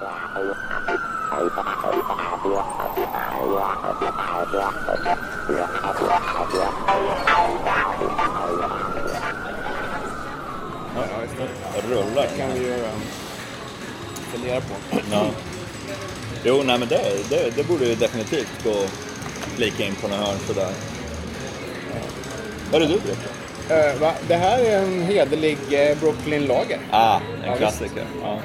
Ja. Rullar. kan vi ju eh, fundera på. Ja. Jo, nej men det, det, det borde ju definitivt gå att flika in på några hörn sådär. Vad är det du dricker? Eh, va? Det här är en hederlig eh, Brooklyn Lager. Ah, Ja, en klassiker. Ja.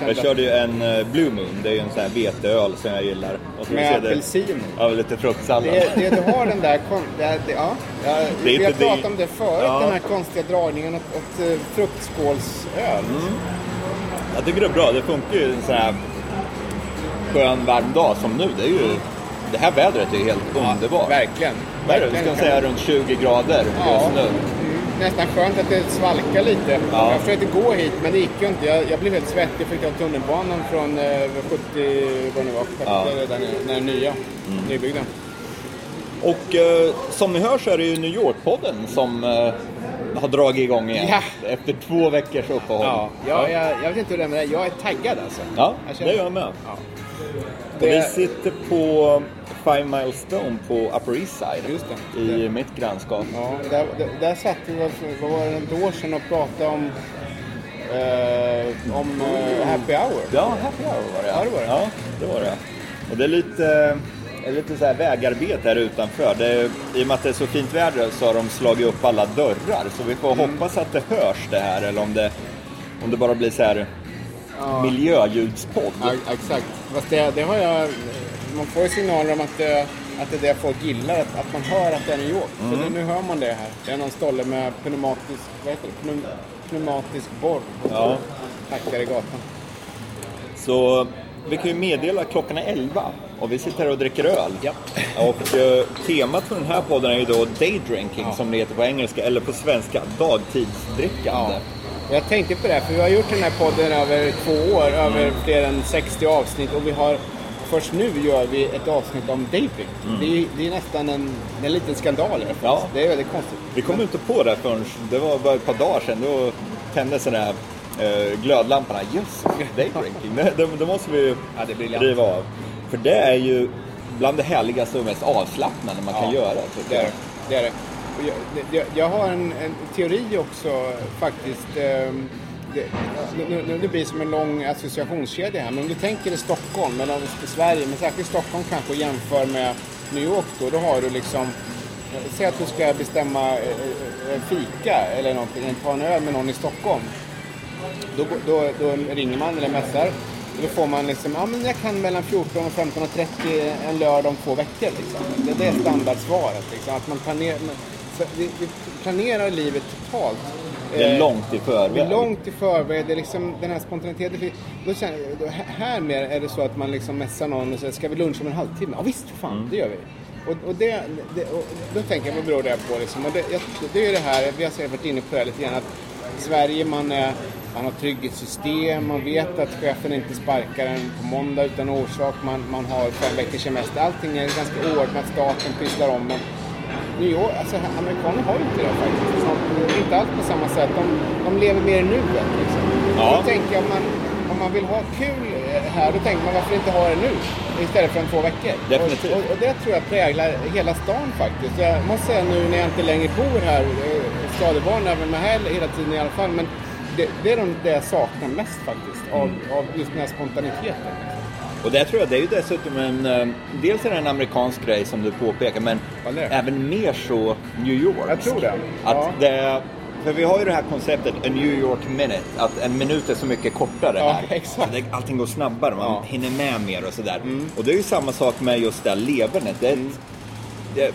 Jag Jag körde ju en eh, Blue Moon, det är ju en sån här veteöl som jag gillar. Med apelsin. Ja, lite fruktsallad. Det, det, du har den där... Kon, det, det, ja, ja, Det vi har pratat om det förut, Ja. den här konstiga dragningen åt, åt eh, fruktskålsöl. Mm. Jag tycker det är bra, det funkar ju en sån här skön varm dag som nu. Det, är ju, det här vädret är ju helt underbart. Verkligen. Vad är det? Vi ska säga runt 20 grader Ja. just nu. Mm, nästan skönt att det svalkar lite. Ja. Jag försökte gå hit men det gick ju inte. Jag, jag blev helt svettig. Jag fick ta tunnelbanan från eh, 70, vad det var, 70, Ja. Mm. när den nya, nybyggda. Och eh, som ni hör så är det ju New York-podden som eh, har dragit igång igen. Ja. Efter två veckors uppehåll. Ja, jag, jag, jag vet inte hur det är med det. Jag är taggad alltså. Ja, Jag det gör jag med. Ja. Och vi Det, sitter på Five Mile Stone på Upper East Side. Det. I Det- mitt grannskap. ja, där, där, där satt vi, vad, vad var det, ett år sedan och pratade om, eh, om eh, happy hour. Ja, happy hour var det. Ja, det var det. Ja, det var det. Och det är lite, det är lite så här vägarbete här utanför. Det I och med att det är så fint väder så har de slagit upp alla dörrar. Så vi får Mm. hoppas att det hörs det här eller om det, om det bara blir så här miljöljudspodd. Ja, exakt. Fast det, det har jag... Man får ju signaler om att det, att det är det folk gillar, att, att man hör att det är New York. Så det, nu hör man det här. Det är någon stolle med pneumatisk, vad heter det? Pneum, pneumatisk borr. Ja. Hackar i gatan. Så vi kan ju meddela att klockan är 11 och vi sitter här och dricker öl. Ja. Och eh, temat för den här podden är ju då daydrinking Ja. som det heter på engelska, eller på svenska dagtidsdrickande. Och Jag tänkte på det, för vi har gjort den här podden över två år, över fler än 60 avsnitt och vi har Först nu gör vi ett avsnitt om dating. Det, är, det är nästan en, en liten skandal. Ja. Det är väldigt konstigt. Vi kom inte på det förrän, det var bara ett par dagar sedan, då tändes den här eh, glödlamporna. Just daydrinking, det, det, det måste vi ju Ja, det briljant. riva av. För det är ju bland det härligaste och mest avslappnande man kan Ja, göra. Det är det. det, är det. Jag, jag, jag har en, en teori också faktiskt. Eh, Det, nu, nu det blir som en lång associationskedja här, men om du tänker i Stockholm, eller i Sverige, men särskilt Stockholm kanske och jämför med New York då, då har du liksom eh, Säg att du ska bestämma eh, eh fika eller någonting, ta en öl med någon i Stockholm. Då, då, då ringer man eller messar. Då får man liksom, ja men jag kan mellan 14 och 15 och 30 en lördag om två veckor. Liksom. Det, det är standardsvaret. Liksom. Att man planerar, vi, vi planerar livet totalt. Det är Eh, långt i förväg. vi är långt i förväg. Det är liksom den här spontaniteten. Då känner, här mer är det så att man liksom messar någon och säger, ska vi luncha om en halvtimme? Ja visst, fan, Mm. det gör vi. Och, och, det, det, och då tänker jag, vad beror det på? Liksom? Och det, jag, det är det här, vi har säkert varit inne på det här lite grann, att Sverige man, är, man har trygghetssystem, man vet att chefen inte sparkar en på måndag utan orsak, man, man har fem veckors semester. Allting är ganska ordnat, staten pysslar om en. New York, alltså amerikaner har ju inte det faktiskt. Så, inte alls på samma sätt. De, de lever mer i nuet liksom. Ja. Då tänker jag, om man, om man vill ha kul här, då tänker man varför inte ha det nu? Istället för om två veckor. Definitivt. Och, och, och det tror jag präglar hela stan faktiskt. Jag måste säga nu när jag inte längre bor här, eh, stadigvarande är väl med här hela tiden i alla fall, men det, det är de, det jag saknar mest faktiskt. Av, av just den här spontaniteten. Och det tror jag, det är ju dessutom en... eh, Dels är det en amerikansk grej som du påpekar, men även mer så New York. Jag tror det. Att Ja. det, för vi har ju det här konceptet, a New York minute, att en minut är så mycket kortare Ja, här. exakt. Det, allting går snabbare, man Ja. Mm. hinner med mer och sådär. Och det är ju samma sak med just det här levernet. Det ett, det,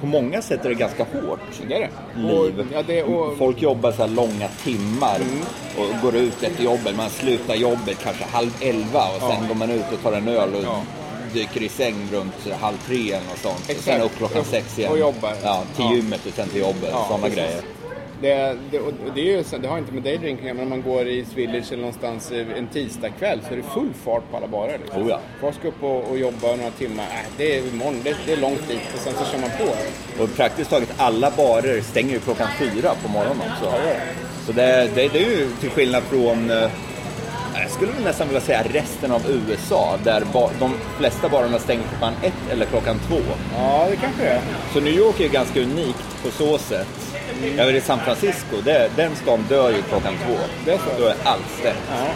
på många sätt är det ganska hårt Det det. liv. Och, ja, det, och, Mm. Folk jobbar så långa timmar och går ut efter jobbet. Man slutar jobbet kanske halv elva och sen Ja. går man ut och tar en öl och Ja. dyker i säng runt halv tre eller något sånt. Exakt. sen upp klockan sex igen. och jobbar. Ja, till gymmet och sen till jobbet. Ja, Sådana grejer. Det, det, och det, är ju, det har inte med daydrinking men om man går i Swillage eller någonstans eh, en tisdagkväll så är det full fart på alla barer. Liksom. Oh ja. Folk ska upp och, och jobba några timmar. Äh, det är imorgon, det, det är långt dit och sen så kör man på. Och praktiskt taget alla barer stänger ju klockan fyra på morgonen också. Ja. Så det, det, det är ju till skillnad från eh, skulle väl nästan vilja säga resten av USA där de flesta barerna stänger klockan ett eller klockan två. Ja, det kanske är. Så New York är ganska unikt på så sätt. Jag vet i San Francisco, det, den stan dör ju klockan två. Det är så? Då är allt stängt. Ja,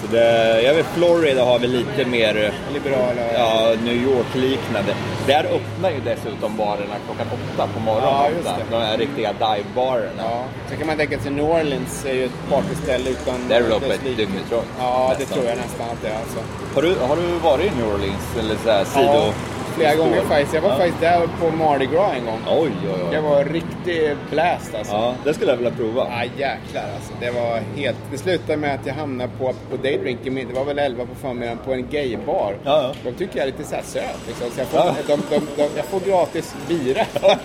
Så det, jag vet Florida har vi lite mer liberala. ja, New York-liknande. Där öppnar ju dessutom barerna klockan åtta på morgonen. Ja, det. De här riktiga dive-barerna. Ja. Så kan man tänka sig New Orleans är ju ett partyställe utan... Där är det dess öppet dygnet runt. Ja, det nästan. tror jag nästan att det är alltså. Har du, har du varit i New Orleans? Eller så här sido... Ja, flera stål? gånger faktiskt. Jag var ja. faktiskt där på Mardi Gras en gång. Oj, oj, oj. Det var riktig blast alltså. Ja, det skulle jag vilja prova. Ja, jäklar alltså. Det var helt... Det slutade med att jag hamnade på, på daydrinking, det var väl 11 på förmiddagen, på en gaybar. Ja, ja. De tycker jag är lite så här söt liksom. Så jag får, Ja. de, de, de, jag får gratis bira.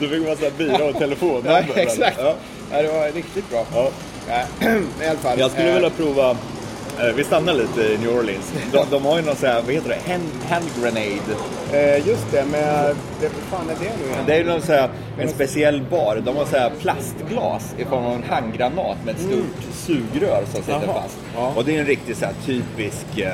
Du fick massa bira och telefon. ja, exakt. Ja. Det var riktigt bra. Ja. I alla fall. Jag skulle eh, vilja prova, vi stannar lite i New Orleans. De, de har ju någon sån här, vad heter det, hand, hand grenade. eh, Just det, men det, vad fan är det nu igen? Det är ju någon så här, en speciell bar. De har så här plastglas i form av en handgranat med ett stort sugrör som sitter Mm. Jaha. fast. Ja. Och det är en riktigt så här typisk eh,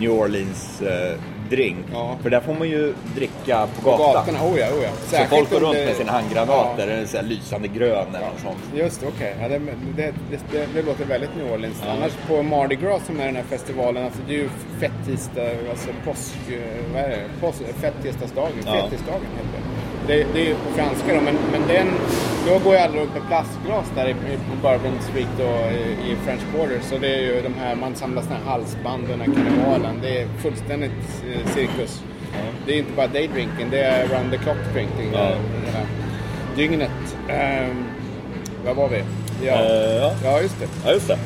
New Orleans eh, drink. Ja. För där får man ju dricka på På gatan. gatorna, oh ja, oh ja. Så folk går runt med sina handgranater, Ja. är så lysande grön eller något sånt. Just okej. Ja, det, det, det, låter väldigt New Orleans. Annars på Mardi Gras som är den här festivalen, alltså det är ju fettisdag, alltså påsk... Vad är det? Påsk, fettisdagsdagen, Ja. fettisdagen heter det. Det, det är ju på franska då, men, men den... Då går jag aldrig runt med plastglas där i, på Bourbon Street och i, i French Quarter. Så det är ju de här, man samlar såna här halsband och den här karnevalen. Det är fullständigt eh, cirkus. Det är inte bara daydrinking, det är round the clock drinking. Ja. Det här dygnet. Um, vad var vi? Ja, Eh, ja. ja just det. Ja, just det.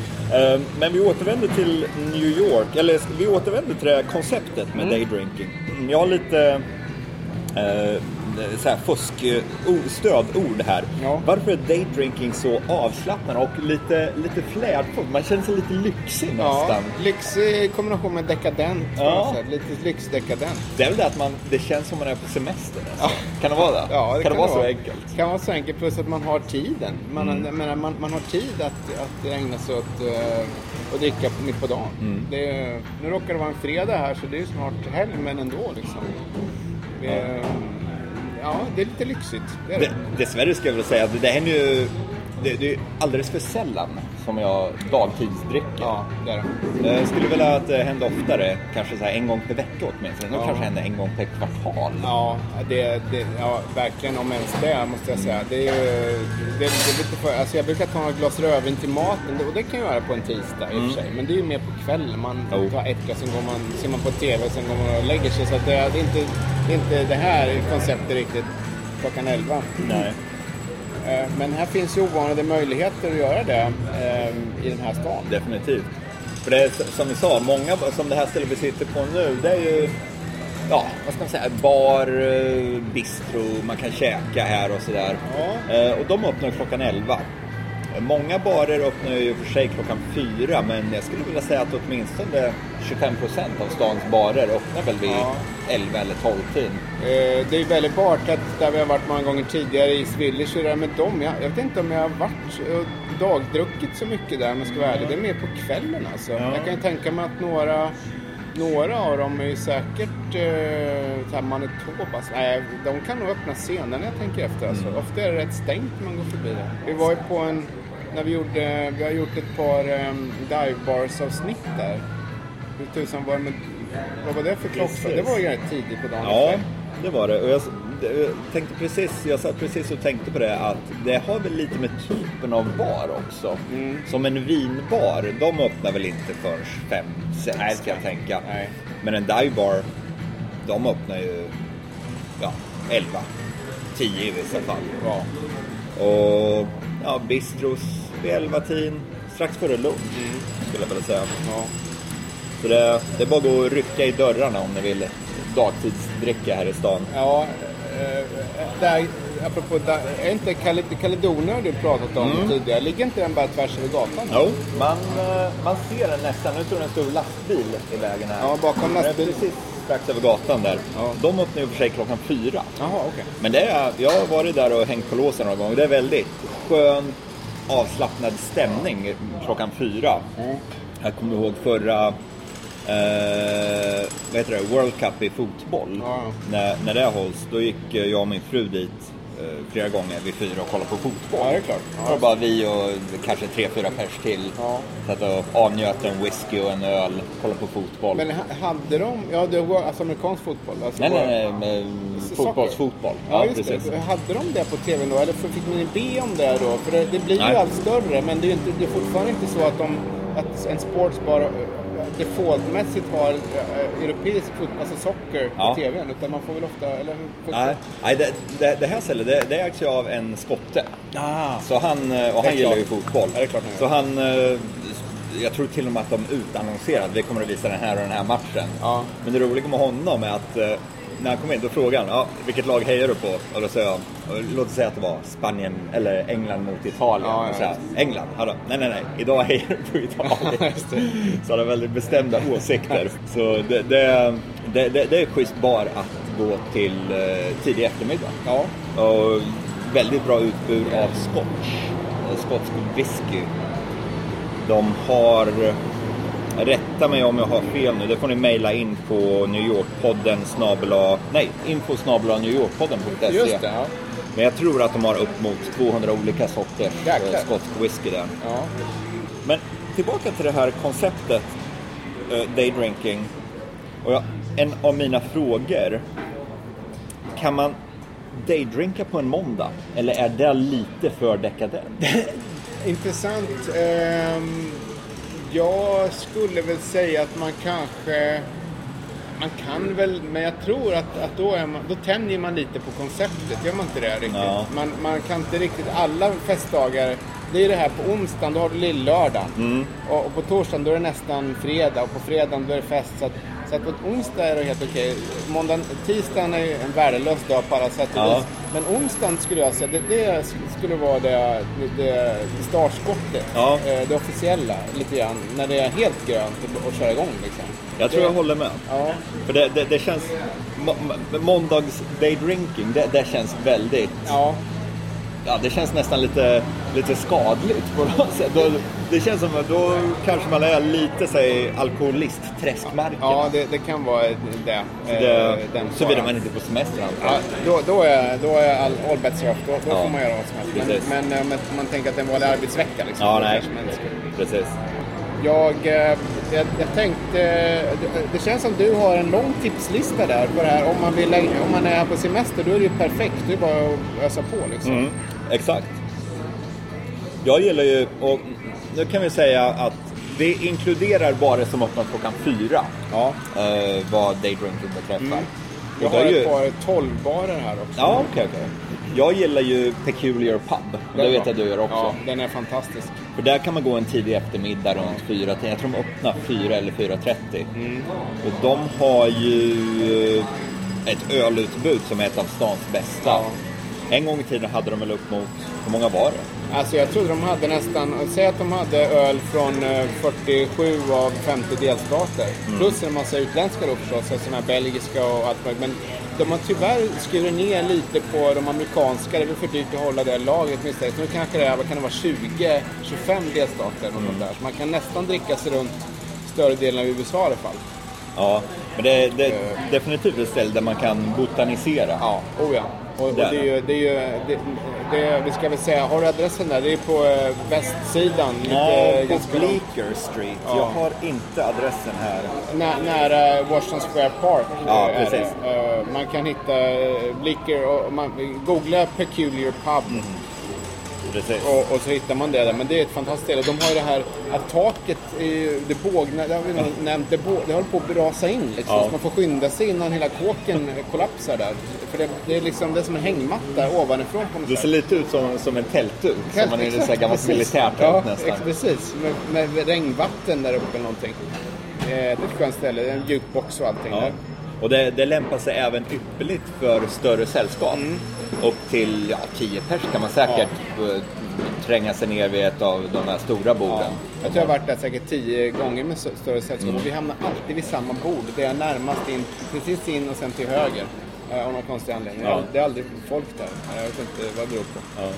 Eh, Men vi återvänder till New York, eller vi återvänder till det här konceptet med daydrinking. Jag har lite eh, så här fusk, eh, stödord här. Ja. Varför är daydrinking så avslappnande och lite, lite flärdfullt? Man känner sig lite lyxig Ja, nästan. lyx i kombination med dekadent. Ja. Lite lyxdekadent. Det är väl det att man, det känns som man är på semester nästan. Kan det vara det? Ja, det kan, det vara så vara. enkelt? Det kan vara så enkelt, plus att man har tiden. Man, Mm. menar, man, man har tid att, att ägna sig åt uh, att dricka mitt på dagen. Mm. Det nu råkar det vara en fredag här så det är snart helg, men ändå liksom. Det är, ja, det är lite lyxigt. Det är det. Dessvärre ska jag väl säga att det händer ju det, det är alldeles för sällan som jag dagtidsdricker. Ja, det är det. Jag skulle vilja att det hände oftare, kanske så en gång per vecka åtminstone. Nu Ja. kanske händer en gång per kvartal. Ja, det, det, ja, verkligen om ens det måste jag säga. Det är det, det är lite för, alltså jag brukar ta ett glas rödvin till maten och det kan jag göra på en tisdag i och för sig. Men det är ju mer på kvällen. Man Jo. tar ett glas, sen går man, ser man på TV och sen går man och lägger sig. Så det, är inte, det är inte det här konceptet riktigt klockan 11. Nej. Eh, Men här finns ju ovanliga möjligheter att göra det eh, i den här stan. Definitivt. För det är som vi sa, många som det här stället vi sitter på nu, det är ju Ja, vad ska man säga? Bar, eh, bistro, man kan käka här och sådär. Ja. Eh, Och de öppnar klockan 11. Många barer öppnar ju för sig klockan 4 men jag skulle vilja säga att åtminstone 25% av stans barer öppnar väl vid Ja. 11 eller 12 tiden. Eh, Det är väldigt bartat där vi har varit många gånger tidigare i Swedish och där med dem. Jag, jag vet inte om jag har varit och dagdruckit så mycket där om jag ska vara ärlig. Det är mer på kvällen alltså. Ja. Jag kan ju tänka mig att några, några av dem är ju säkert eh, så här Manitobas. Nej, de kan nog öppna senare när jag tänker efter. Alltså. Mm. Ofta är det rätt stängt när man går förbi där. Vi var ju på en, när vi gjorde, vi har gjort ett par um, dive bars avsnitt där. Hur tusan var det med, vad var det för? Precis. Det var ju rätt tidigt på dagen. Ja, det var det. Och jag, tänkte precis, jag satt precis och tänkte på det att det har väl lite med typen av bar också. Mm. Som en vinbar, de öppnar väl inte förrän fem, sex Nej, ska jag tänka. nej. Men en divebar, de öppnar ju ja, 11, 10 i vissa fall. Ja. Och ja, bistros vid 11 tiden strax före lunch skulle jag vilja säga. Ja. Så det, det är bara att gå och rycka i dörrarna om ni vill dagtidsdricka här i stan. Ja, eh, där, apropå, där, är inte har du pratat om tidigare? Ligger inte den bara tvärs över gatan? Jo, man, eh, man ser den nästan. Nu står det en stor lastbil i vägen här. Ja, bakom lastbilen. Strax över gatan där. Ja. De öppnar ju för sig klockan fyra. Jaha, okej. Men det är, jag har varit där och hängt på låsen några gånger. Det är väldigt skönt, avslappnad stämning klockan fyra. Mm. Jag kommer ihåg förra eh, vad heter det? World Cup i fotboll. Ja. När, när det hålls, då gick jag och min fru dit flera gånger vid fyra och kollade på fotboll. Ja, det är klart. Det var bara vi och kanske tre, fyra pers till. Ja. Satt och avnjöt en whisky och en öl, kollade på fotboll. Men ha- hade de, ja det var alltså amerikansk fotboll? Alltså nej, var- nej, nej, fotbollsfotboll. Ja, just det. Hade de det på TV då? Eller fick man be om det då? För det, det blir Nej. ju allt större, men det är, inte, det är fortfarande inte så att, de, att en sportsbar eh, defaultmässigt har äh, europeisk fotboll, alltså socker Ja. på TVn. Utan man får väl ofta, eller hur? Nej, nej det, det, det här stället det, det ägs ju av en skotte. Ah. Så han, eh, och han gillar ju fotboll. Ja, det är klart han så han, eh, jag tror till och med att de utannonserade, vi kommer att visa den här och den här matchen. Ja. Men det roliga med honom är att eh, när han kom in då frågade han, ja, vilket lag hejar du på? Och då sa jag, låt oss säga att det var Spanien eller England mot Italien. Ja, så här, England? Då, nej, nej, nej, idag hejar du på Italien. Så han har väldigt bestämda åsikter. Så det, det, det, det, det är schysst bar att gå till eh, tidig eftermiddag. Ja. Och väldigt bra utbud av scotch. Skotsk whisky. De har, rätta mig om jag har fel nu, det får ni mejla in på New York-podden snabela, nej, info snabela newyorkpodden.se. Just det, ja. Men jag tror att de har upp mot 200 olika sorters Jäklar. eh, skotsk whisky där. ja. Men tillbaka till det här konceptet uh, daydrinking. Och jag, en av mina frågor. Kan man daydrinka på en måndag? Eller är det lite för dekadent? Intressant. Ehm, jag skulle väl säga att man kanske... Man kan väl, men jag tror att, att då, är man, då tänjer man lite på konceptet. Gör man inte det riktigt? Ja. Man, man kan inte riktigt alla festdagar. Det är det här på onsdagen, då har du lill-lördag. Mm. Och, och på torsdagen då är det nästan fredag och på fredagen då är det fest. Så att, så att på onsdag är det helt okej. Måndagen, tisdagen är en värdelös dag på alla sätt och Ja. vis. Men onsdagen skulle jag säga, det, det skulle vara det, det, startskottet. Ja. Eh, Det officiella lite grann. När det är helt grönt och, köra igång liksom. Jag tror det, jag håller med. Ja, För det, det, det känns... må- må- Måndags daydrinking, det, det känns väldigt... ja, Ja, det känns nästan lite, lite skadligt på något sätt. Då, det känns som att då kanske man är lite, säg, alkoholist-träskmarken. ja det, det kan vara det. eh, det, den Såvida man inte är på semester Ja, då, då är, då är all, all bets off. Då, då Ja. får man göra vad som helst. Men, men om man tänker att det är en vanlig arbetsvecka liksom. Ja, nej. Precis. Jag, eh, jag, jag tänkte, det, det känns som du har en lång tipslista där på det här. Om man, vill, om man är här på semester då är det ju perfekt. Det är bara att ösa på liksom. Mm, exakt. Jag gillar ju, och nu kan vi säga att det inkluderar bara som öppnas klockan fyra. Ja. eh, vad daydrinking beträffar. Mm. Jag har ett ju, par tolvbarer här också. Ja, okej, okej. Jag gillar ju Peculiar Pub. Det vet jag du gör också. Ja, den är fantastisk. För där kan man gå en tidig eftermiddag runt fyra. Jag tror de öppnar fyra eller 4.30. Mm. Och de har ju eh, ett ölutbud som är ett av stans bästa. Ja. En gång i tiden hade de väl upp mot, hur många var det? Alltså jag trodde de hade nästan, säg att de hade öl från eh, 47 av 50 delstater. Mm. Plus en massa utländska då förstås, alltså här belgiska och allt möjligt. Men de har tyvärr skurit ner lite på de amerikanska, det är väl för dyrt att hålla det laget misstänkt. Nu kanske det är, vad kan det vara, 20, 25 delstater eller Mm. där. Så man kan nästan dricka sig runt större delen av USA i alla fall. Ja, men det, det är definitivt ett ställe där man kan botanisera. Ja, oh ja. Och, och det är ju, det är ju, det, det, vi ska väl säga, har du adressen där? Det är på eh, västsidan. Lite, Ja, på. Bleecker Street. Ja. Jag har inte adressen här. Nä, nära Washington Square Park. Ja, eh, är precis. Eh, Man kan hitta Blicker och man, googla Peculiar Pub Mm. Precis. och, och så hittar man det där. Men det är ett fantastiskt ställe. De har ju det här att taket, det bågnar, det har vi nämnt, det, bå, det håller på att rasa in liksom. Ja. Så man får skynda sig innan hela kåken kollapsar där. För det, det är liksom det är som en hängmatta ovanifrån på något Det ser lite ut som, som en tältduk. Som man är i ett gammalt militärtält ja, nästan. ex- precis. Med, med regnvatten där uppe eller någonting. Eh, Det är ett skönt ställe. Det är en jukebox och allting Ja. där. Och det, det lämpar sig även ypperligt för större sällskap. Mm. Upp till ja, 10 pers kan man säkert eh, tränga sig ner vid ett av de här stora borden. Ja. Jag tror jag har varit där säkert tio gånger med stö- större sällskap Mm. och vi hamnar alltid vid samma bord. Det är närmast in, precis in och sen till höger. eh, Av någon konstig anledning. Ja. Det är aldrig folk där. Jag vet inte vad det beror på. Ja.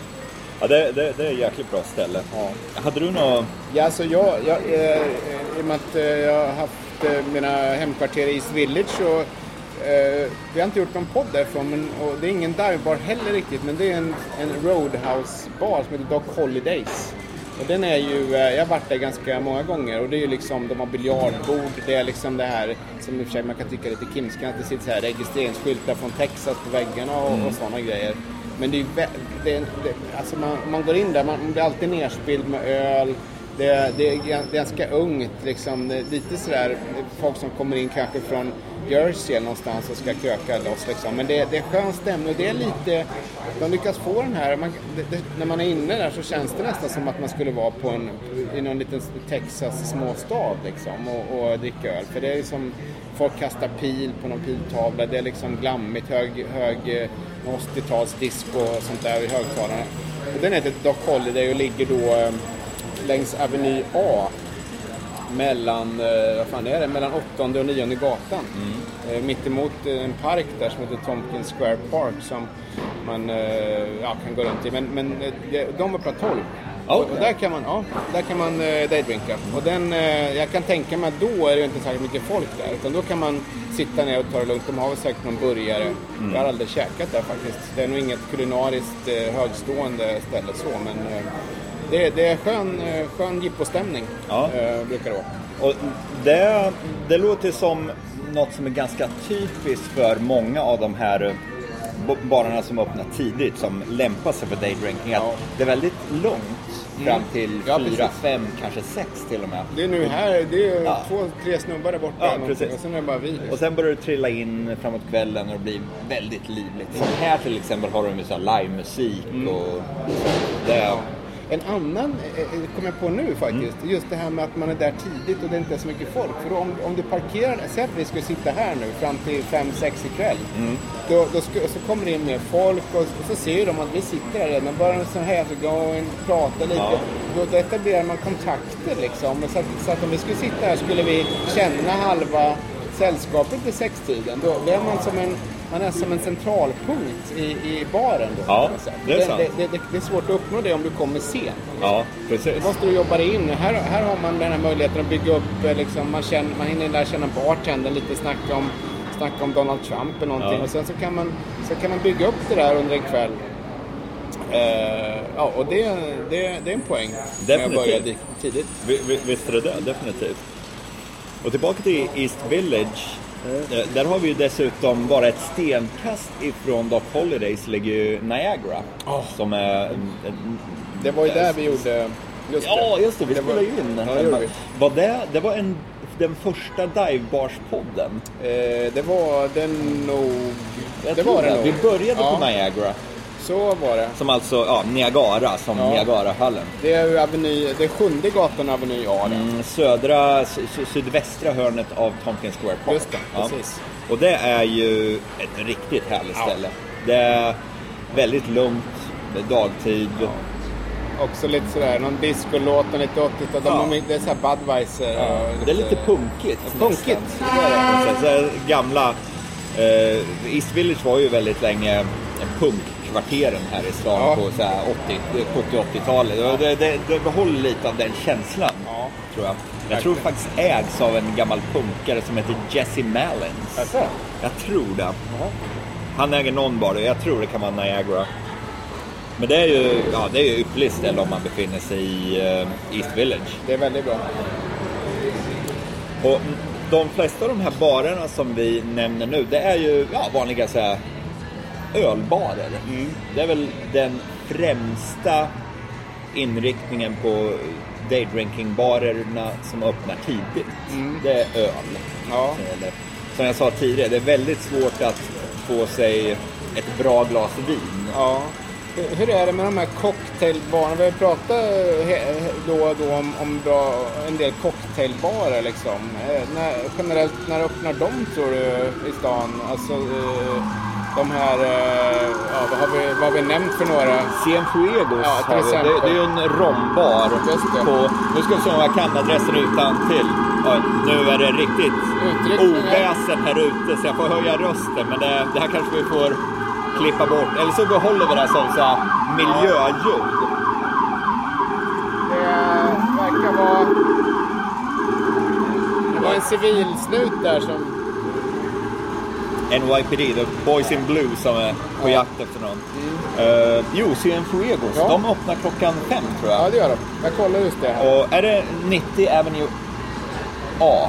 Ja, det, det, det är ett jäkligt bra ställe. Ja. Hade du något... Ja, alltså jag, jag, eh, I och med att eh, jag har haft eh, mina hemkvarter i East Village och eh, vi har inte gjort någon podd därifrån men, och det är ingen divebar heller riktigt men det är en, en Roadhouse-bar som heter Doc Holidays. Och den är ju, eh, jag har varit där ganska många gånger och det är ju liksom, de har biljardbord, det är liksom det här som i och för sig man kan tycka är lite kimskan att det sitter så här registreringsskyltar från Texas på väggarna och, och sådana grejer. Men det är ju, det, det, alltså man, man går in där, man blir alltid nerspilld med öl. Det, det är gan- ganska ungt liksom, lite sådär folk som kommer in kanske från Jersey eller någonstans och ska kröka loss liksom. Men det, det är skön stämning och det är lite, de lyckas få den här, man, det, det, när man är inne där så känns det nästan som att man skulle vara på en, i någon liten Texas småstad liksom och, och dricka öl. För det är liksom... folk kastar pil på någon piltavla, det är liksom glammigt, hög, hög eh, 80-talsdisco och sånt där i högtalarna. Och den heter Doc Holiday och ligger då eh, längs Aveny A mellan, eh, vad fan är det, mellan åttonde och nionde gatan. Eh, mitt emot eh, en park där som heter Tompkins Square Park som man eh, ja, kan gå runt i. Men, men eh, de öppnar 12. Ja. Och, och där kan man, ja, där kan man eh, daydrinka. Och den, eh, jag kan tänka mig att då är det inte särskilt mycket folk där. Utan då kan man sitta ner och ta det lugnt. De har väl säkert någon burgare. Jag har aldrig käkat där faktiskt. Det är nog inget kulinariskt eh, högstående ställe så. Men eh, det, det är skön, eh, skön jippostämning. Ja. Eh, brukar det vara. Och det, det låter som något som är ganska typiskt för många av de här eh, barerna som öppnar tidigt som lämpar sig för daydrinking. Att Ja. Det är väldigt långt fram till Ja, fyra, fem, kanske sex till och med. Det är nu här, det är Ja. två, tre snubbar där borta. Ja. Och sen är det bara vi. Och sen börjar det trilla in framåt kvällen och det blir väldigt livligt. Som här till exempel har de ju livemusik och det. En annan eh, eh, kommer jag på nu faktiskt. Mm. Just det här med att man är där tidigt och det inte är så mycket folk. För om, om du parkerar, säg att vi skulle sitta här nu fram till 5-6 ikväll. Mm. Då, då sku, så kommer det in mer folk och, och så ser de att vi sitter här redan. Börjar de så här så prata lite. Ja. Då, då etablerar man kontakter liksom. Så att, så att om vi skulle sitta här skulle vi känna halva sällskapet vid sextiden. Då, då är man som en man är som en centralpunkt i, i baren. Då, Ja, det är det, sant. det, det, det är svårt att uppnå det om du kommer sent. ja, precis. Då måste du jobba dig in. Här, här har man den här möjligheten att bygga upp, eh, liksom, man, känner, man hinner lära känna bartendern lite, snacka om, snacka om Donald Trump eller någonting. Ja. Och sen så kan, man, så kan man bygga upp det där under en kväll. Eh, ja, och det, det, det är en poäng. Definitivt. börja di- tidigt. Vi- vi- Visst är det det, definitivt. Och tillbaka till East Village. Eh, Där har vi ju dessutom bara ett stenkast ifrån Doc Holidays ligger ju Niagara. Som är... en- Det var ju där vi gjorde... Just Ja, just det. Vi Det spelade ju in. Ja, det vi. Var det, det var en, den första Divebarspodden. Eh, det var den nog... Jag det var det nog. Vi började ja, på Niagara. Så var det. Som alltså, ja, Niagara, som Ja. Niagarahallen. Det är Aveny, det är sjunde gatan av Aveny A. Mm, södra, sy- sy- sydvästra hörnet av Tompkins Square Park. Just det, precis. Och det är ju ett riktigt härligt Ja. ställe. Det är väldigt lugnt, det är dagtid. Också lite sådär, någon discolåt, någon lite 80-tal. De Ja. Det är såhär Budweiser. och Det är lite punkigt. Punkigt, nästan. det är det. Så, så gamla... Eh, East Village var ju väldigt länge punkkvarteren här i stan Ja. på så här 80, 70-80-talet. Och Det, det, det behåller lite av den känslan, Ja. tror jag. Jag tror faktiskt ägs av en gammal punkare som heter Jesse Malins. Alltså? Jag tror det. Han äger någon bar, jag tror det kan vara Niagara. Men det är ju, ja, det är ju ypperligt ställe om man befinner sig i eh, East Village. Det är väldigt bra. Och de flesta av de här barerna som vi nämner nu, det är ju ja, vanliga så här, ölbarer. Det är väl den främsta inriktningen på daydrinkingbarerna som öppnar tidigt. Det är öl. Ja. Eller, Som jag sa tidigare, det är väldigt svårt att få sig ett bra glas vin. ja. Hur- är det med de här cocktailbarerna? Vi har pratat eh, då och då om, om bra, en del cocktailbarer liksom. Eh, När, generellt, när öppnar de tror du i stan? Alltså eh, de här, eh, ja vad har vi, vad har vi nämnt för några? Cienfuegos Ja, till vi. Det, exempel. det är ju en rombar. På, nu ska vi se om jag kan adressen utan till. Ja, nu är det riktigt oväsen här ute så jag får höja rösten. Men det, det här kanske vi får klippa bort, eller så behåller vi det som så här miljöljud. Det verkar vara... Det var en civilsnut där som... NYPD, The Boys in Blue som är på jakt efter någon. Uh, jo, Cienfuegos, Mm. Ja. de öppnar klockan fem tror jag. Ja, det gör de. Jag kollar just det här. Och är det 90 Avenue A?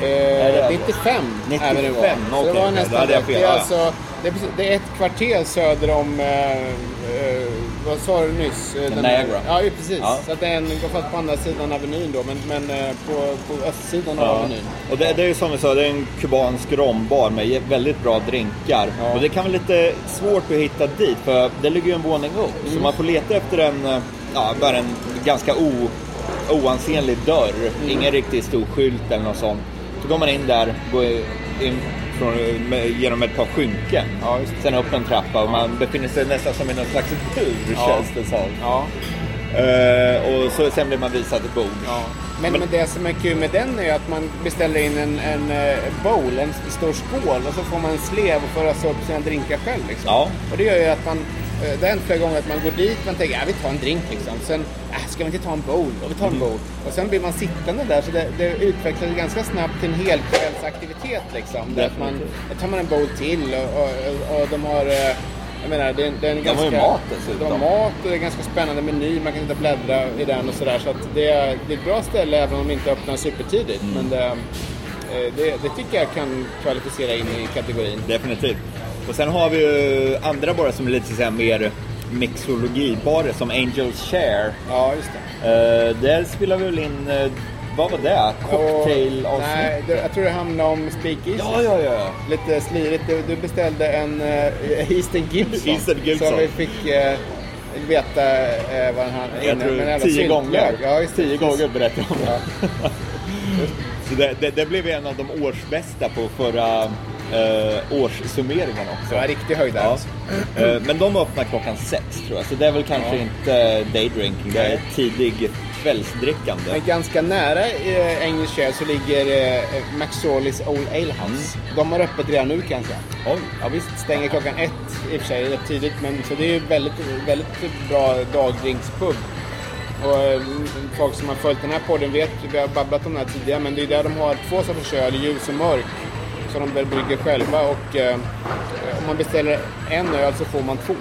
Eh, det- 95 95, även det var. Så okej, det var nästan fel, Det är, alltså, det, är det är ett kvarter söder om... Eh, vad sa du nyss? Eh, den- Niagara. Ja, precis. Ja. Så att det är en, går fast på andra sidan Avenyn då, men, men eh, på, på östsidan av Ja. Avenyn. Och det, det är ju som vi sa, det är en kubansk rombar med väldigt bra drinkar. Ja. Och det kan vara lite svårt att hitta dit för det ligger ju en våning upp. Mm. Så man får leta efter en, eh, ja, bara en ganska o, oansenlig dörr. Mm. Ingen riktigt stor skylt eller något sånt. Så går man in där, går in från, genom ett par skynken. Ja. Sen upp en trappa och man befinner sig nästan som i någon slags bur Ja. känns det som. Ja. Eh, och så, sen blir man visad ett bord. Ja. Men, men det som är kul med den är att man beställer in en, en eh, bowl, en stor skål och så får man en slev och får ösa upp sina drinkar själv. Liksom. Ja. Och det gör ju att man, det har hänt flera gånger att man går dit man tänker ja vi tar en drink liksom. Sen, äh, ska vi inte ta en bowl? Och vi tar en bowl. Och sen blir man sittande där så det, det utvecklas ganska snabbt till en helkvällsaktivitet liksom. Där att man, tar man en bowl till och, och, och de har eh, jag menar, det är, det är en De har ganska... ju mat dessutom. De har mat och det är en ganska spännande meny. Man kan och bläddra i den och sådär. Så att det, är, det är ett bra ställe även om de inte öppnar supertidigt. Mm. Men det, eh, det, det tycker jag kan kvalificera in i kategorin. Definitivt. Och sen har vi ju andra barer som är lite så här mer mixologibarer som Angels Share. Ja, just det. Uh, där spelar vi väl in, eh, vad var det? Cocktail Och- Nej, det, jag tror det handlar om speakeasy. Ja, ja, ja. Lite slirigt. Du, du beställde en uh, Eastern Gibson. Eastern Gibson. Som vi fick eh, veta uh, vad han Jag inne- tror men tio gånger. Ja, just tio gånger berättade jag om det. Ja. Så det, det, det blev en av de årsbästa på förra uh, årssummeringen också. Var riktig höjdare. Ja. alltså. Eh, Men de öppnar klockan sex tror jag, så det är väl kanske Ja. inte daydrinking, det är tidig kvällsdrickande. Men ganska nära eh, Share så ligger eh, McSorleys Old Ale House. De har öppet redan nu kan jag säga. Oj. Ja visst, stänger klockan ett i och för sig rätt tidigt men så det är väldigt, väldigt bra dagdrinkspub. Och eh, folk som har följt den här podden vet, vi har babblat om det här tidigare, men det är där de har två sorters öl, ljus och mörk. Som de väl brygger själva och eh, om man beställer en öl så får man två.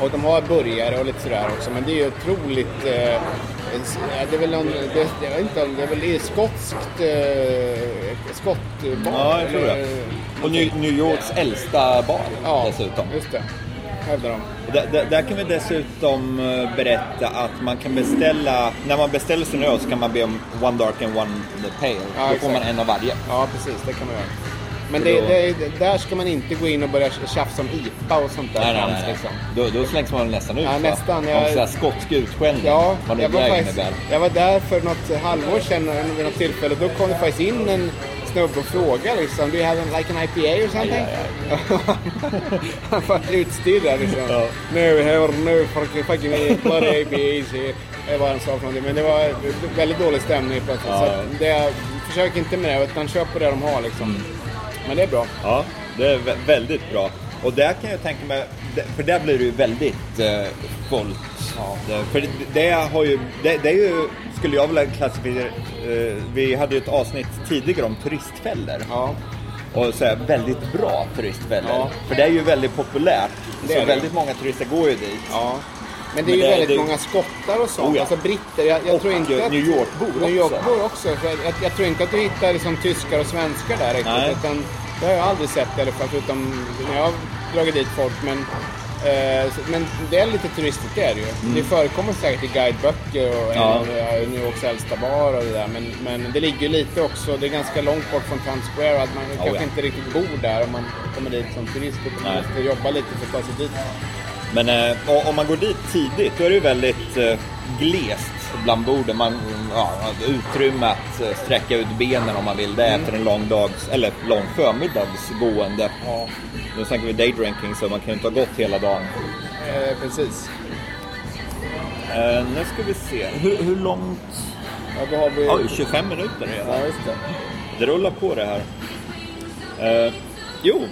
Och de har burgare och lite sådär också, men det är ju otroligt... Eh, det är väl någon, det, jag vet inte, det är väl skotskt... Eh, skottbar? Ja, jag tror det. Och New, New Yorks äldsta bar Ja, dessutom. just det. Hävdar de. Där, där, där kan vi dessutom eh, berätta att man kan beställa, när man beställer sin öl så kan man be om one dark and one pale. Ja, Då får exakt. man en av varje. Ja, precis. Det kan man göra. Men det, då- det, där ska man inte gå in och börja tjafsa om IPA och sånt där Nej, nej, nej. liksom. Då, då slängs man nästan ut Ja, nästan. Om Jag- här skotsk utskällning. Ja, jag var, det faktiskt, innebär. jag var där för något halvår sedan vid något tillfälle. Då kom det faktiskt in en snubbe och frågade liksom, do you have like an IPA or something? Han var utstirrad liksom. Ja. We have no fucking, bloody IPAs here. Det var han sa för någonting. Men det var väldigt dålig stämning plötsligt. Ja, Så ja. det, försök inte med det, utan köp på det de har liksom. Mm. Men det är bra. Ja, det är vä- väldigt bra. Och där kan jag tänka mig, för där blir det ju väldigt eh, fullt. Det- För det, det har ju, det, det är ju, skulle jag vilja klassificera, eh, vi hade ju ett avsnitt tidigare om turistfällor. Ja. Och så här, väldigt bra turistfällor. Ja. För det är ju väldigt populärt. Det så väldigt många turister går ju dit. Ja. Men det är Men ju det- väldigt det- många skottar och sånt. Oh ja. Alltså britter. Jag, jag Och tror inte att... New York-bor New också. York-bor också. För jag, jag tror inte att du hittar liksom tyskar och svenskar där riktigt. Utan, det har jag aldrig sett i alla fall. Förutom när jag dragit dit folk. Men, eh, men det är lite turistigt det är det ju. Det förekommer säkert i guideböcker och Mm. Ja. ja. New Yorks äldsta bar och det där. Men, men det ligger ju lite också. Det är ganska långt bort från Times Square. och Att man kanske ja. inte riktigt bor där om man kommer dit som turist. Utan man måste jobba lite för att ta sig dit. Men eh, om man går dit tidigt då är det ju väldigt eh, glest bland borden. Man ja, har utrymme att eh, sträcka ut benen om man vill det efter en lång dags, eller lång förmiddags gående. Ja, Nu snackar vi daydrinking så man kan ju inte ha gått hela dagen. eh, precis. Eh, nu ska vi se. Hur, hur långt? Ja, då har vi... Oj, 25 minuter redan. Ja, just det. Det rullar på det här. Eh, jo,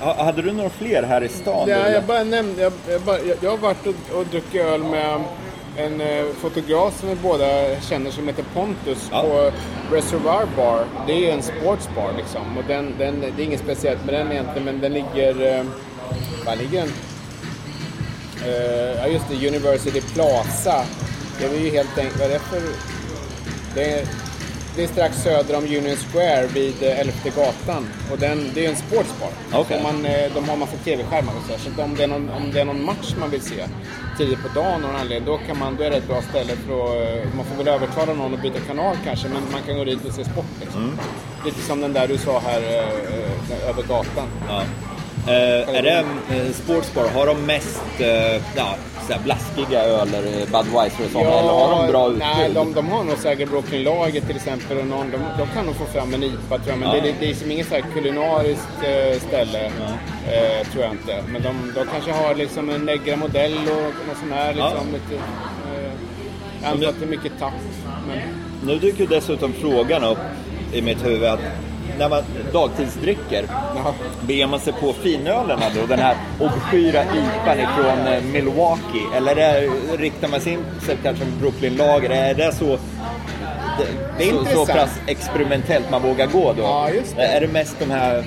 ha- hade du några fler här i stan? Ja, jag bara nämnde, jag, jag, bara, jag, jag har varit och, och druckit öl med en eh, fotograf som vi båda känner som heter Pontus Ja. på Reservoir Bar. Det är en sportsbar liksom. Och den, den, det är inget speciellt med den egentligen, men den ligger... Eh, var ligger den? Eh, ja, just det. University Plaza. Det är ju helt enkelt... Vad är det för... Det är, det är strax söder om Union Square vid eh, Elfte gatan. Och den, det är en sportsbar. Okej. Så man, eh, de har massa tv-skärmar och så. Så om det, är någon, om det är någon match man vill se tidigt på dagen av någon anledning, då, kan man, då är det ett bra ställe för att... eh, Man får väl övertala någon att byta kanal kanske, men man kan gå dit och se sport. Liksom. Mm. Lite som den där du sa här över gatan. Ja. Eh, är det eh, Sportsbar, har de mest eh, ja, såhär blaskiga öler, eh, Budweiser och sånt? eller har de bra utbud? Nej, de, de har nog säkert Brooklyn Lager till exempel. Och någon, de, de kan nog få fram en IPA tror jag. Men Ja. det, det är som inget så här kulinariskt eh, ställe. Eh, tror jag inte. Men de, de kanske har liksom en Negra modell och något sånt här. Liksom, lite, eh, jag antar att det är mycket tapp. Men, Nu dyker dessutom frågan upp i mitt huvud att när man dagtidsdricker, ja. beger man sig på finölerna då? Den här obskyra IPan ifrån eh, Milwaukee? Eller är, riktar man sig in kanske med Brooklyn Lager? Är det så, det, Det är så, så pass experimentellt man vågar gå då? Ja, det. Är det mest de här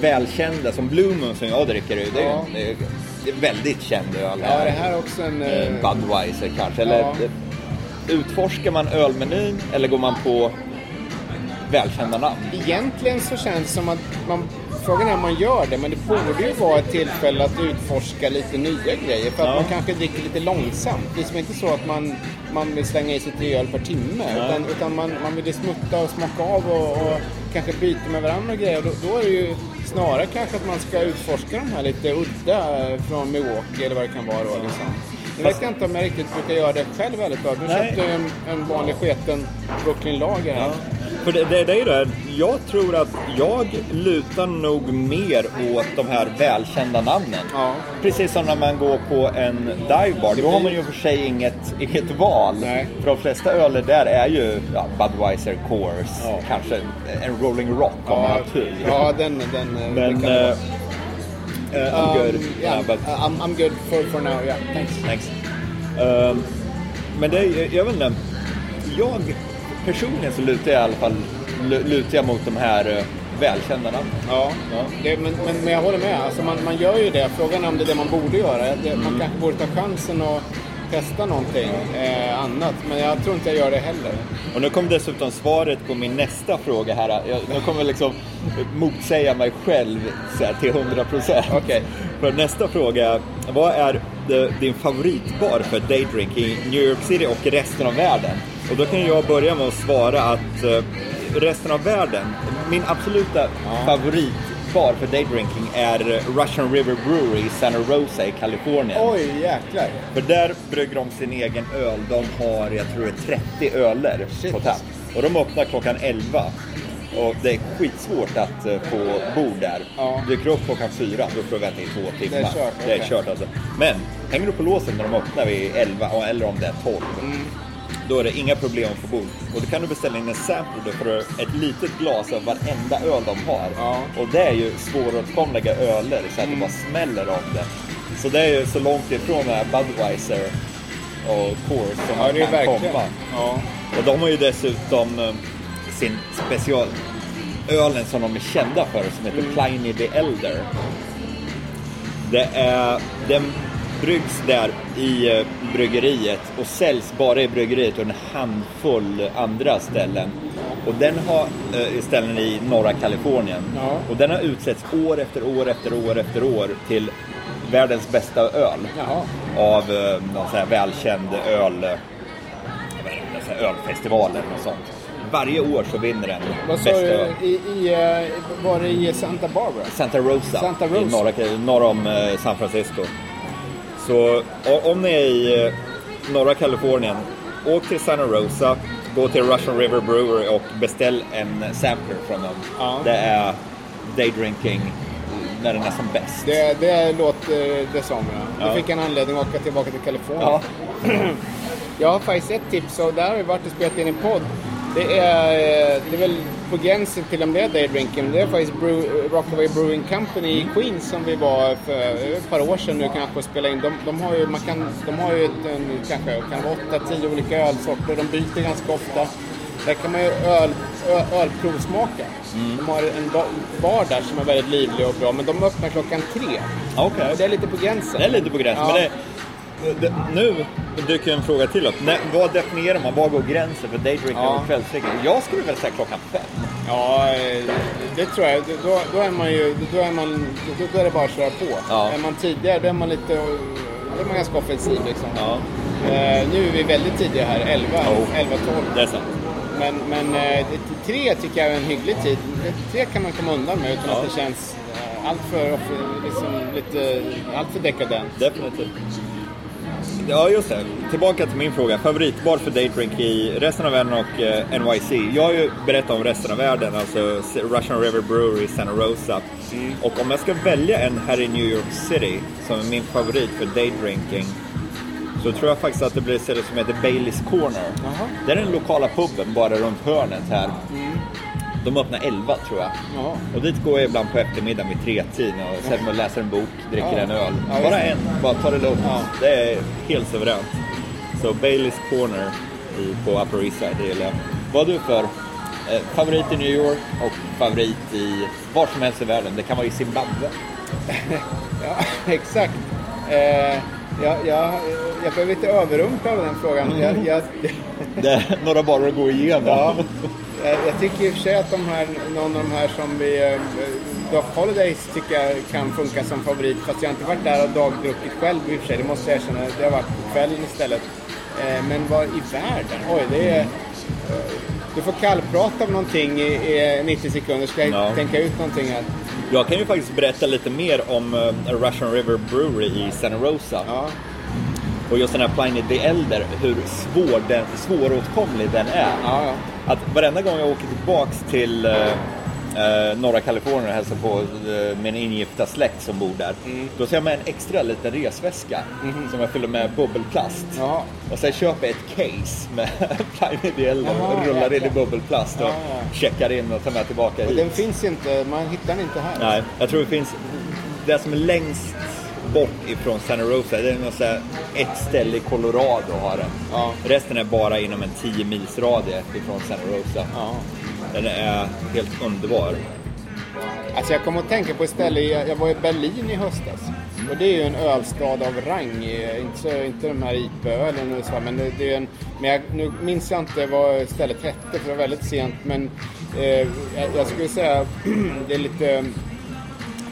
välkända, som Blue Moon som jag dricker, det är, Ja. det är väldigt känd öl. ja, det här är också en... Eh, Eh, Budweiser kanske? Eller Ja. utforskar man ölmenyn eller går man på välkända namn? Egentligen så känns det som att man, frågan är om man gör det, men det borde ju vara ett tillfälle att utforska lite nya grejer. För att Ja. man kanske dricker lite långsamt. Det är som inte så att man, man vill slänga i sig tre öl per timme. Utan, utan man, man vill smutta och smaka av och, och kanske byta med varandra och grejer. Då, då är det ju snarare kanske att man ska utforska de här lite udda från Milwaukee eller vad det kan vara då. Liksom. Nu vet jag inte om jag riktigt brukar göra det själv väldigt bra. Nu köpte jag en, en vanlig sketen Brooklyn Lager här. För det, det, det är ju det, jag tror att jag lutar nog mer åt de här välkända namnen. Ja. Precis som när man går på en divebar, då har man ju för sig inget, inget val. Nej. För de flesta öler där är ju ja, Budweiser, Coors, Ja. kanske en Rolling Rock om man har tur. ja, den... den eh, Men... det kan det vara. eh, eh, I'm good. Um, yeah, but uh, I'm, I'm good for, for now. Yeah, thanks. Thanks. Ehm, men det, är- jag vet inte. Jag personligen så lutar jag i alla fall lu- lutar jag mot de här eh, välkända namnen. Ja, Ja. Det, men, men, men jag håller med. Alltså man, man gör ju det. Frågan är om det är det man borde göra. Det, Mm. Man kanske borde ta chansen och testa någonting eh, annat. Men jag tror inte jag gör det heller. Och nu kom dessutom svaret på min nästa fråga här. Jag, nu kommer jag liksom motsäga mig själv så här, till 100 procent. Okej. För nästa fråga, vad är det, din favoritbar för daydrink i New York City och resten av världen? Och då kan jag börja med att svara att eh, resten av världen, min absoluta favoritbar för daydrinking är Russian River Brewery i Santa Rosa i Kalifornien. Oj, jäklar. För där brygger de sin egen öl. De har, jag tror det är 30 öler Shit. på tapp. Och de öppnar klockan 11. Och det är skitsvårt att eh, få bord där. Ja. Dyker upp klockan 4, då får du vänta i två timmar. Det är kört, Det är kört alltså. Men hänger du på låsen när de öppnar vid 11, och- eller om det är 12. Mm. Då är det inga problem att få bord. Och då kan du beställa in en sampler, då får du ett litet glas av varenda öl de har. Ja. Mm. Och det är ju svåråtkomliga öler så att det bara smäller om det. Så det är ju så långt ifrån den här Budweiser och Coors som Ja, man kan verkligen. komma. Ja. Och de har ju dessutom eh, sin special ölen som de är kända för som heter Mm. Pliny the Elder. Det är, den bryggs där i eh, bryggeriet och säljs bara i bryggeriet och en handfull andra ställen. Och den har eh, ställen i norra Kalifornien. Ja. Och den har utsetts år efter år efter år efter år till världens bästa öl Jaha. av eh, någon sån välkänd öl, ölfestival eller något sånt. Varje år så vinner den Vad bästa öl. I, i, var det i Santa Barbara? Santa Rosa, Santa i Rosa. norra, norr om San Francisco. Så om ni är i eh, norra Kalifornien, åk till Santa Rosa, gå till Russian River Brewery och beställ en sampler från dem. Ja. Det är daydrinking när den är som bäst. Det, det låter det som ja. Ja. Du fick en anledning att åka tillbaka till Kalifornien. Ja. Jag har faktiskt ett tips och där har vi varit och spelat in en podd. Det är, eh, det är väl på gränsen till om det är daydrinking. Det är faktiskt Brew, Rockaway Brewing Company i Queens som vi var för ett par år sedan nu kanske och spelade in. De, de har ju, man kan, de har ju ett, en, kanske kan vara 8-10 olika ölsorter. De byter ganska ofta. Där kan man ju öl, ö, ölprovsmaka. De har en ba- bar där som är väldigt livlig och bra, men de öppnar klockan tre. Okej. Och det är lite på gränsen. Det är lite på gränsen. Ja. Men det, nu dyker en fråga till upp. Vad definierar man? Var går gränsen för daydrinking Ja. och kvällsdrickning? Jag skulle väl säga klockan fem. Ja, eh, det tror jag. Då, då är man ju, då är man, då, är det bara att köra på. Ja. Är man tidigare, då är man lite, då är man ganska offensiv liksom. Ja. Eh, nu är vi väldigt tidiga här, 11, Oh. 11 12. Det är sant. Men, men eh, det- tre tycker jag är en hygglig tid. Tre kan man komma undan med utan Ja. att det känns eh, allt för, liksom, lite, allt för dekadent. Definitivt. Ja, just det. Tillbaka till min fråga. Favoritbar för daydrink i resten av världen och eh, NYC. Jag har ju berättat om resten av världen, alltså Russian River Brewery, Santa Rosa. Och om jag ska välja en här i New York City som är min favorit för daydrinking så tror jag faktiskt att det blir ett ställe som heter Baileys Corner. Jaha. Det är den lokala puben bara runt hörnet här. De öppnar 11 tror jag. Ja. Och dit går jag ibland på eftermiddagen vid tretiden och sätter mig och läser en bok, dricker Ja. en öl. Ja, bara en, bara ta det lugnt. Det är helt suveränt. Så Baileys Corner i, på Upper East Side, det gillar jag. Vad har du för eh, favorit i New York och favorit i var som helst i världen? Det kan vara i Zimbabwe. Ja, exakt. Eh, jag, jag, jag blev lite överrumplad av den frågan. Jag, jag, Det är några barer att gå igenom. Ja, jag, jag tycker i och för sig att de här, någon av de här som vi... eh, Dock Holidays tycker jag kan funka som favorit. Fast jag har inte varit där och dagdruckit själv i och för sig. Det måste jag erkänna. Det har varit på kvällen istället. Eh, Men vad i världen? Oj, det är... eh, Du får kallprata om någonting i, i 90 sekunder. Ska jag Ja. tänka ut någonting här? Jag kan ju faktiskt berätta lite mer om eh, Russian River Brewery i Santa Rosa. Ja, Och just den här Pliny the Elder, hur svår den, svåråtkomlig den är. ja. Att varenda gång jag åker tillbaks till eh, eh, norra Kalifornien och hälsar på eh, min ingifta släkt som bor där. Mm. Då ser jag med en extra liten resväska som jag fyller med bubbelplast. Jaha. Och sen köper jag ett case med Elder Jaha, och rullar in i bubbelplast och Ja, ja. checkar in och tar med tillbaka Och hit. den finns inte, man hittar den inte här. Nej, jag tror det finns... Det som är längst bort ifrån Santa Rosa, det är något här, ett ställe i Colorado har den. Ja. Resten är bara inom en 10 mils radie ifrån Santa Rosa. Ja. Den är helt underbar. Alltså jag kommer att tänka på ett ställe, jag, var i Berlin i höstas. Och det är ju en ölstad av rang, inte, inte de här IPA-ölen och så, men det, det är en, men jag, nu minns jag inte vad stället hette för det var väldigt sent, men eh, jag, jag skulle säga det är lite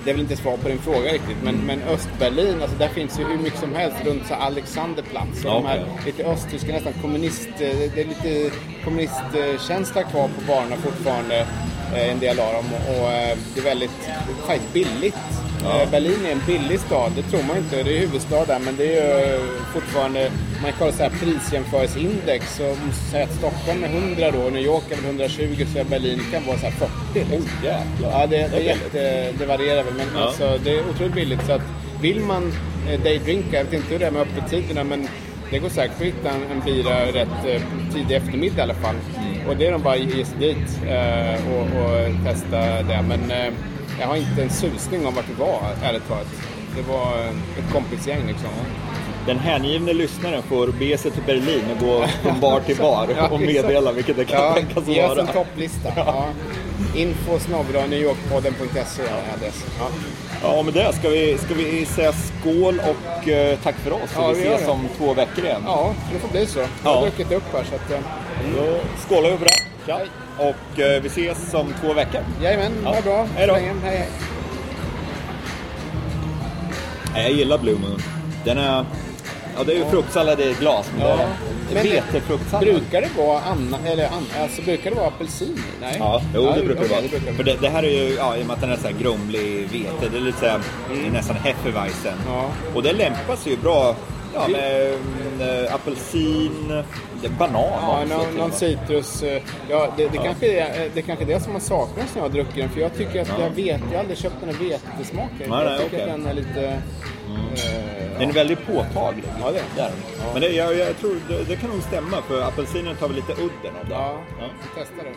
det är väl inte svar på din fråga riktigt, men, men Östberlin, alltså där finns ju hur mycket som helst runt så Alexanderplatz. Och Ja, de här lite östtyska, nästan kommunist, eh, det är lite kommunistkänsla kvar på barerna fortfarande, eh, en del av dem. Och, eh, det är väldigt, faktiskt billigt. Ja. Berlin är en billig stad, det tror man inte. Det är huvudstad där, men det är ju fortfarande, man kollar så här prisjämförelseindex, så måste jag säga att Stockholm är 100 då, New York är väl 120, så Berlin kan vara så här 40. Liksom. Oh, jäklar. Ja, det, det, är jätte, det varierar väl, men Ja. alltså, det är otroligt billigt. Så att vill man eh, daydrinka, jag vet inte hur det är med öppettiderna, men det går säkert att hitta en, en bira rätt eh, tidig eftermiddag i alla fall. Mm. Och det är de bara att ge sig dit eh, och, och testa det. Men eh, jag har inte en susning om vart det var, ärligt talat. Det var eh, ett kompisgäng liksom. Den hängivne lyssnaren får bege sig till Berlin och gå från bar till bar Ja, och meddela vilket det kan Ja, tänkas ge oss en vara. topplista. Ja. Info newyorkpodden.se är adress. Ja. Ja, med det ska vi, ska vi säga skål och eh, tack för oss. Ja, vi vi ses om två veckor igen. ja, det får bli så. Jag har Ja. druckit upp här så att... eh, Då skålar vi på det. Ja. Och eh, vi ses om två veckor. Jajamän, Ja. ha det bra. Hej då. Hej, hej. Jag gillar Blue Moon. Den är... Ja, det är ju fruktsallad i glas, men Ja, det är vetefruktsallad. Brukar det vara anna, eller an, alltså brukar det vara apelsin? Nej? Ja, jo, det brukar det okej, vara. det brukar det För det, det här är ju, ja, i och med att den är så här grumlig vete, det är lite så här, det är nästan Hefeweizen. Mm. Ja. Och det lämpar sig ju bra ja, med mm, apelsin, det banan Ja, också. någon, till någon citrus. eh, Ja, det, det, Kanske är, det kanske är det som har saknats när jag har druckit den. För jag tycker att Ja. jag vet, jag har aldrig köpt den här vetesmaken. Jag tycker okej. att den är lite... eh, Den är väldigt påtaglig. Ja, det är den. Men det, jag, jag tror det, det kan nog stämma, för apelsinen tar väl lite udden av det. ja, Ja. vi testar det.